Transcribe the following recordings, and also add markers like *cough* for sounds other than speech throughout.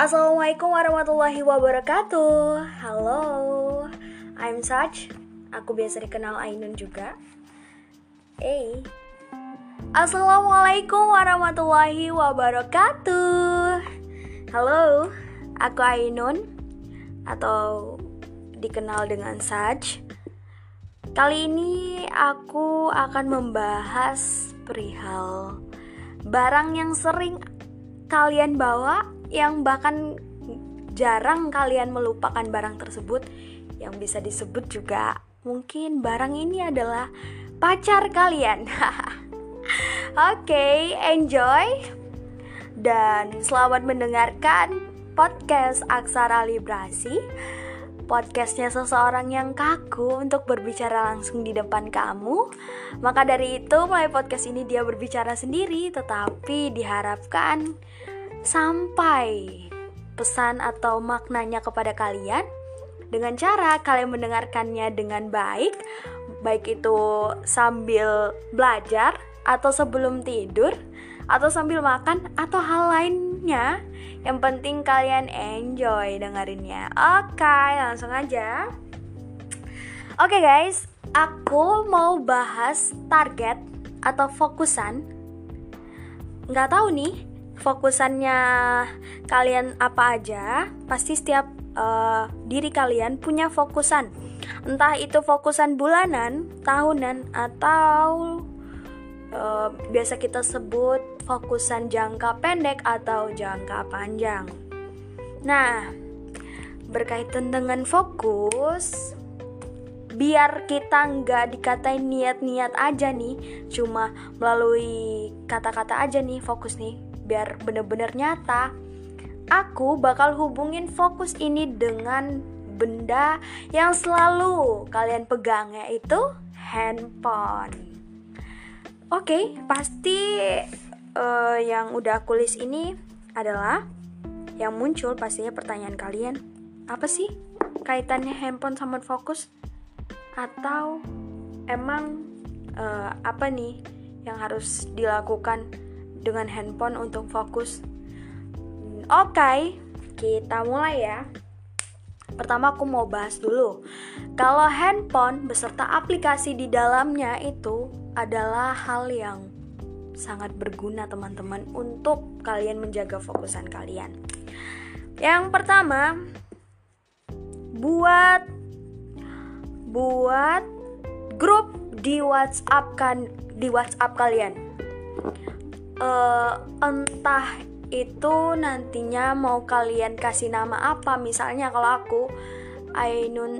Assalamualaikum warahmatullahi wabarakatuh. Halo, I'm Saj. Aku biasa dikenal Ainun juga. Hey. Assalamualaikum warahmatullahi wabarakatuh. Halo, aku Ainun Atau dikenal dengan Saj. Kali ini aku akan membahas perihal barang yang sering kalian bawa yang bahkan jarang kalian melupakan barang tersebut yang bisa disebut juga mungkin barang ini adalah pacar kalian. *laughs* Oke, okay, enjoy dan selamat mendengarkan podcast Aksara Librasi. Podcastnya seseorang yang kaku untuk berbicara langsung di depan kamu. Maka dari itu, mulai podcast ini dia berbicara sendiri, tetapi diharapkan sampai pesan atau maknanya kepada kalian dengan cara kalian mendengarkannya dengan baik, baik itu sambil belajar atau sebelum tidur atau sambil makan atau hal lainnya. Yang penting kalian enjoy dengerinnya. Oke, langsung aja. Oke guys, aku mau bahas target atau fokusan. Nggak tahu nih, fokusannya kalian apa aja, pasti setiap uh, diri kalian punya fokusan. Entah itu fokusan bulanan, tahunan, atau uh, biasa kita sebut fokusan jangka pendek atau jangka panjang. Nah, berkaitan dengan fokus, biar kita nggak dikatain niat-niat aja nih, cuma melalui kata-kata aja nih fokus nih biar bener-bener nyata aku bakal hubungin fokus ini dengan benda yang selalu kalian pegang yaitu handphone. Oke okay, pasti uh, yang udah kulis ini adalah yang muncul pastinya pertanyaan kalian. Apa sih kaitannya handphone sama fokus? Atau emang uh, apa nih yang harus dilakukan dengan handphone untuk fokus. Oke, okay, kita mulai ya. Pertama aku mau bahas dulu. Kalau handphone beserta aplikasi di dalamnya itu adalah hal yang sangat berguna teman-teman untuk kalian menjaga fokusan kalian. Yang pertama, buat buat grup di WhatsApp kan di WhatsApp kalian uh, entah itu nantinya mau kalian kasih nama apa. Misalnya kalau aku Ainun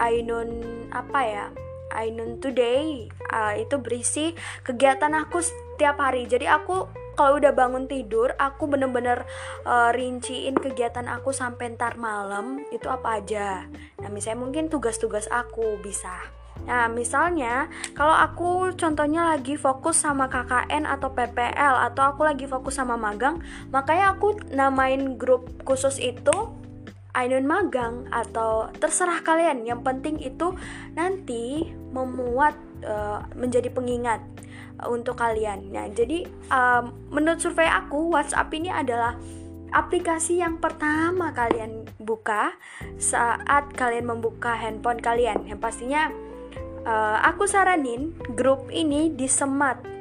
Ainun apa ya? Ainun today. Uh, itu berisi kegiatan aku setiap hari. Jadi aku kalau udah bangun tidur aku bener-bener uh, rinciin kegiatan aku sampai ntar malam. Itu apa aja? Nah misalnya mungkin tugas-tugas aku bisa Nah, misalnya kalau aku contohnya lagi fokus sama KKN atau PPL atau aku lagi fokus sama magang, makanya aku namain grup khusus itu Ainun Magang atau terserah kalian. Yang penting itu nanti memuat uh, menjadi pengingat untuk kalian. Nah, jadi um, menurut survei aku WhatsApp ini adalah aplikasi yang pertama kalian buka saat kalian membuka handphone kalian. Yang pastinya uh, aku saranin grup ini disemat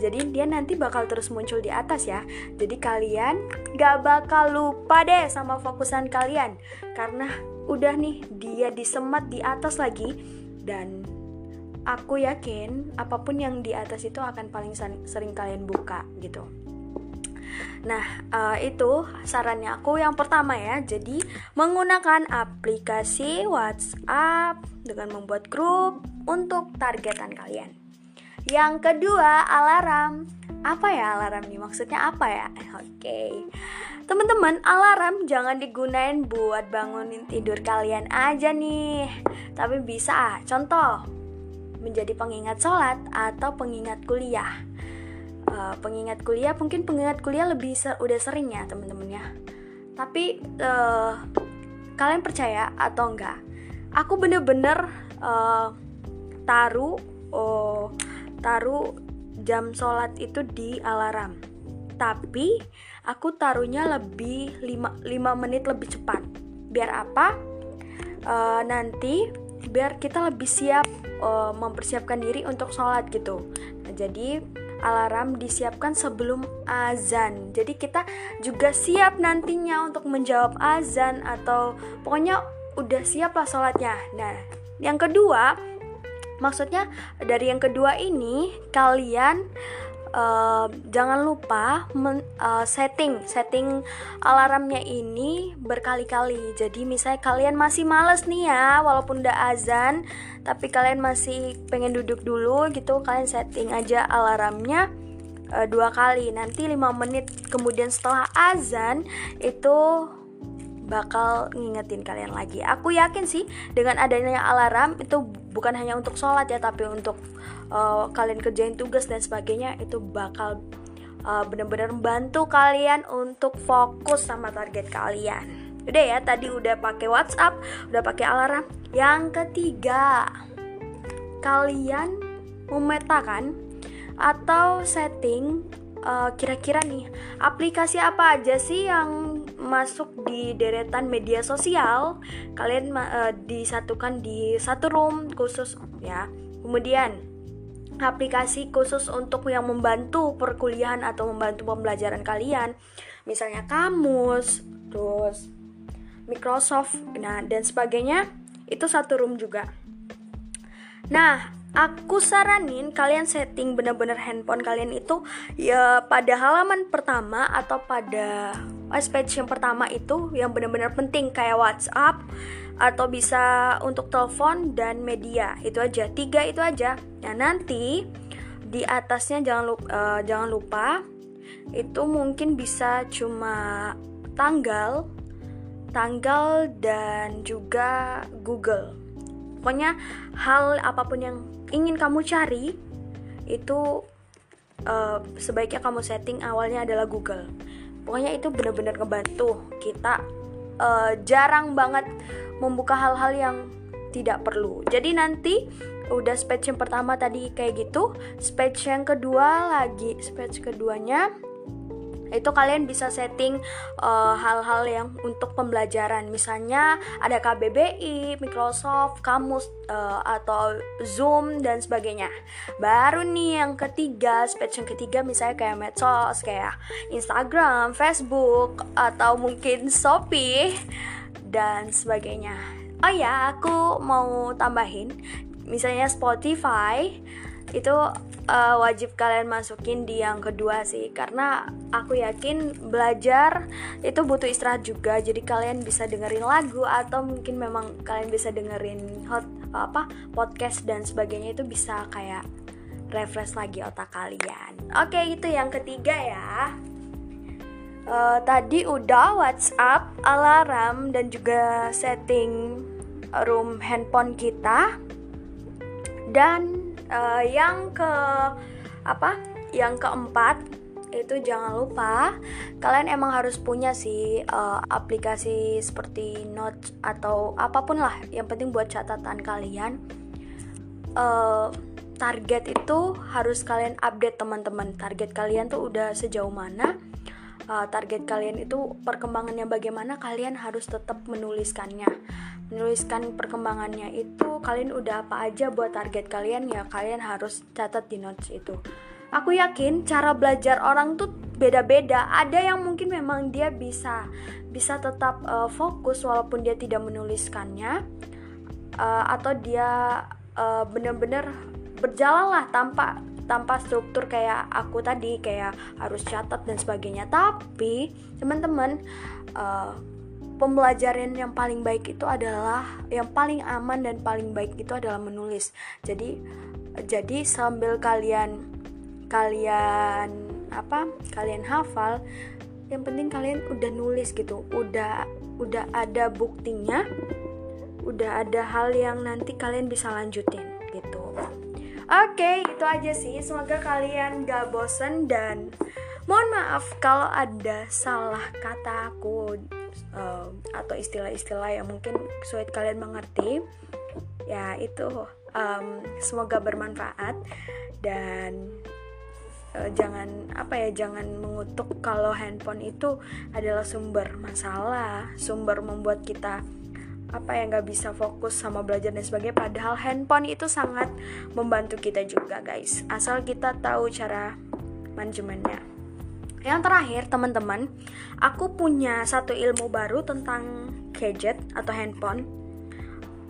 jadi dia nanti bakal terus muncul di atas ya. Jadi kalian gak bakal lupa deh sama fokusan kalian. Karena udah nih dia disemat di atas lagi. Dan aku yakin apa pun yang di atas itu akan paling sering kalian buka gitu Nah, uh, itu sarannya aku yang pertama ya. Jadi, menggunakan aplikasi WhatsApp dengan membuat grup untuk targetan kalian. Yang kedua, alarm. Apa ya alarm nih? Maksudnya apa ya? *laughs* Oke. Okay. Teman-teman, alarm jangan digunain buat bangunin tidur kalian aja nih. Tapi bisa, contoh, menjadi pengingat sholat atau pengingat kuliah uh, pengingat kuliah mungkin pengingat kuliah lebih ser udah sering ya temen-temen ya tapi uh, kalian percaya atau enggak aku bener-bener uh, taruh oh, taruh jam sholat itu di alarm. Tapi aku taruhnya lebih 5, 5 menit lebih cepat. Biar apa? Uh, nanti biar kita lebih siap uh, mempersiapkan diri untuk sholat gitu. Nah, jadi alarm disiapkan sebelum azan. Jadi kita juga siap nantinya untuk menjawab azan atau pokoknya udah siap lah sholatnya. Nah, yang kedua, maksudnya dari yang kedua ini kalian uh, jangan lupa men, uh, setting setting alarmnya ini berkali-kali. Jadi misalnya kalian masih males nih ya, walaupun udah azan, tapi kalian masih pengen duduk dulu gitu, kalian setting aja alarmnya uh, dua kali. Nanti 5 menit kemudian setelah azan itu bakal ngingetin kalian lagi. Aku yakin sih dengan adanya alarm itu bukan hanya untuk sholat ya, tapi untuk uh, kalian kerjain tugas dan sebagainya itu bakal uh, benar-benar membantu kalian untuk fokus sama target kalian. Udah ya, tadi udah pakai WhatsApp, udah pakai alarm. Yang ketiga, kalian memetakan atau setting uh, kira-kira nih aplikasi apa aja sih yang masuk di deretan media sosial kalian uh, disatukan di satu room khusus ya. Kemudian aplikasi khusus untuk yang membantu perkuliahan atau membantu pembelajaran kalian misalnya kamus terus Microsoft nah dan sebagainya itu satu room juga. Nah Aku saranin kalian setting bener-bener handphone kalian itu ya pada halaman pertama atau pada page yang pertama itu yang bener-bener penting kayak WhatsApp atau bisa untuk telepon dan media itu aja tiga itu aja. Nah nanti di atasnya jangan lupa, uh, eh, jangan lupa itu mungkin bisa cuma tanggal, tanggal dan juga Google. Pokoknya hal apa pun yang ingin kamu cari itu uh, sebaiknya kamu setting awalnya adalah Google. Pokoknya itu benar-benar ngebantu kita uh, jarang banget membuka hal-hal yang tidak perlu. Jadi nanti udah speech yang pertama tadi kayak gitu, speech yang kedua lagi, speech keduanya itu kalian bisa setting eh, hal-hal uh, yang untuk pembelajaran misalnya ada KBBI, Microsoft, Kamus uh, atau Zoom dan sebagainya. Baru nih yang ketiga, speech yang ketiga misalnya kayak medsos kayak Instagram, Facebook atau mungkin Shopee dan sebagainya. Oh ya, aku mau tambahin misalnya Spotify itu uh, wajib kalian masukin di yang kedua sih. Karena aku yakin belajar itu butuh istirahat juga. Jadi kalian bisa dengerin lagu atau mungkin memang kalian bisa dengerin hot apa podcast dan sebagainya itu bisa kayak refresh lagi otak kalian. Oke itu yang ketiga ya. Uh, tadi udah WhatsApp alarm dan juga setting room handphone kita. Dan uh, yang ke apa? Yang keempat itu jangan lupa kalian emang harus punya sih uh, aplikasi seperti notes atau apa pun lah yang penting buat catatan kalian. Uh, target itu harus kalian update teman-teman. Target kalian tuh udah sejauh mana target kalian itu perkembangannya bagaimana kalian harus tetap menuliskannya menuliskan perkembangannya itu kalian udah apa aja buat target kalian ya kalian harus catat di notes itu. Aku yakin cara belajar orang tuh beda-beda. Ada yang mungkin memang dia bisa bisa tetap uh, fokus walaupun dia tidak menuliskannya uh, atau dia uh, bener-bener berjalan lah tanpa tanpa struktur kayak aku tadi kayak harus catat dan sebagainya. Tapi teman-teman uh, pembelajaran yang paling baik itu adalah yang paling aman dan paling baik itu adalah menulis. Jadi jadi sambil kalian kalian apa kalian hafal yang penting kalian udah nulis gitu. Udah udah ada buktinya udah ada hal yang nanti kalian bisa lanjutin gitu. Oke, okay, itu aja sih. Semoga kalian gak bosen dan mohon maaf kalau ada salah kata aku uh, atau istilah-istilah yang mungkin sulit kalian mengerti. Ya, itu um, semoga bermanfaat. Dan uh, jangan apa ya jangan mengutuk kalau handphone itu adalah sumber masalah sumber membuat kita apa yang nggak bisa fokus sama belajar dan sebagainya. Padahal handphone itu sangat membantu kita juga guys. Asal kita tahu cara manajemennya yang terakhir teman-teman aku punya satu ilmu baru tentang gadget atau handphone.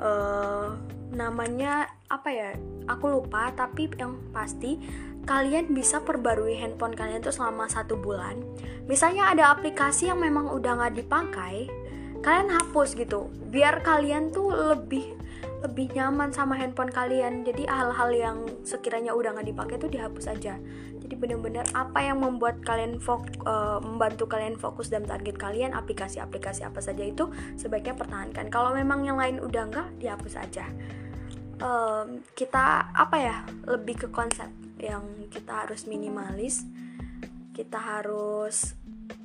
Uh, namanya apa ya aku lupa tapi yang pasti kalian bisa perbarui handphone kalian tuh selama satu bulan. Misalnya ada aplikasi yang memang udah nggak dipakai kalian hapus gitu. Biar kalian tuh lebih lebih nyaman sama handphone kalian. Jadi hal-hal yang sekiranya udah nggak dipakai tuh dihapus aja jadi bener-bener apa yang membuat kalian fok uh, membantu kalian fokus dan target kalian aplikasi-aplikasi apa saja itu sebaiknya pertahankan. Kalau memang yang lain udah nggak dihapus aja. Um, kita apa ya lebih ke konsep yang kita harus minimalis. Kita harus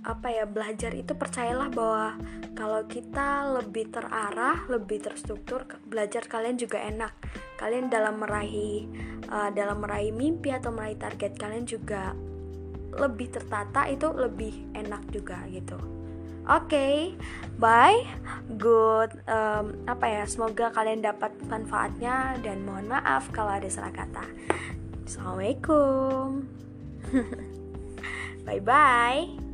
apa ya belajar itu percayalah bahwa kalau kita lebih terarah, lebih terstruktur, belajar kalian juga enak. Kalian dalam meraih uh, dalam meraih mimpi atau meraih target kalian juga lebih tertata itu lebih enak juga gitu. Oke, okay, bye, good, um, apa ya? Semoga kalian dapat manfaatnya dan mohon maaf kalau ada salah kata. Assalamualaikum, *laughs* bye bye.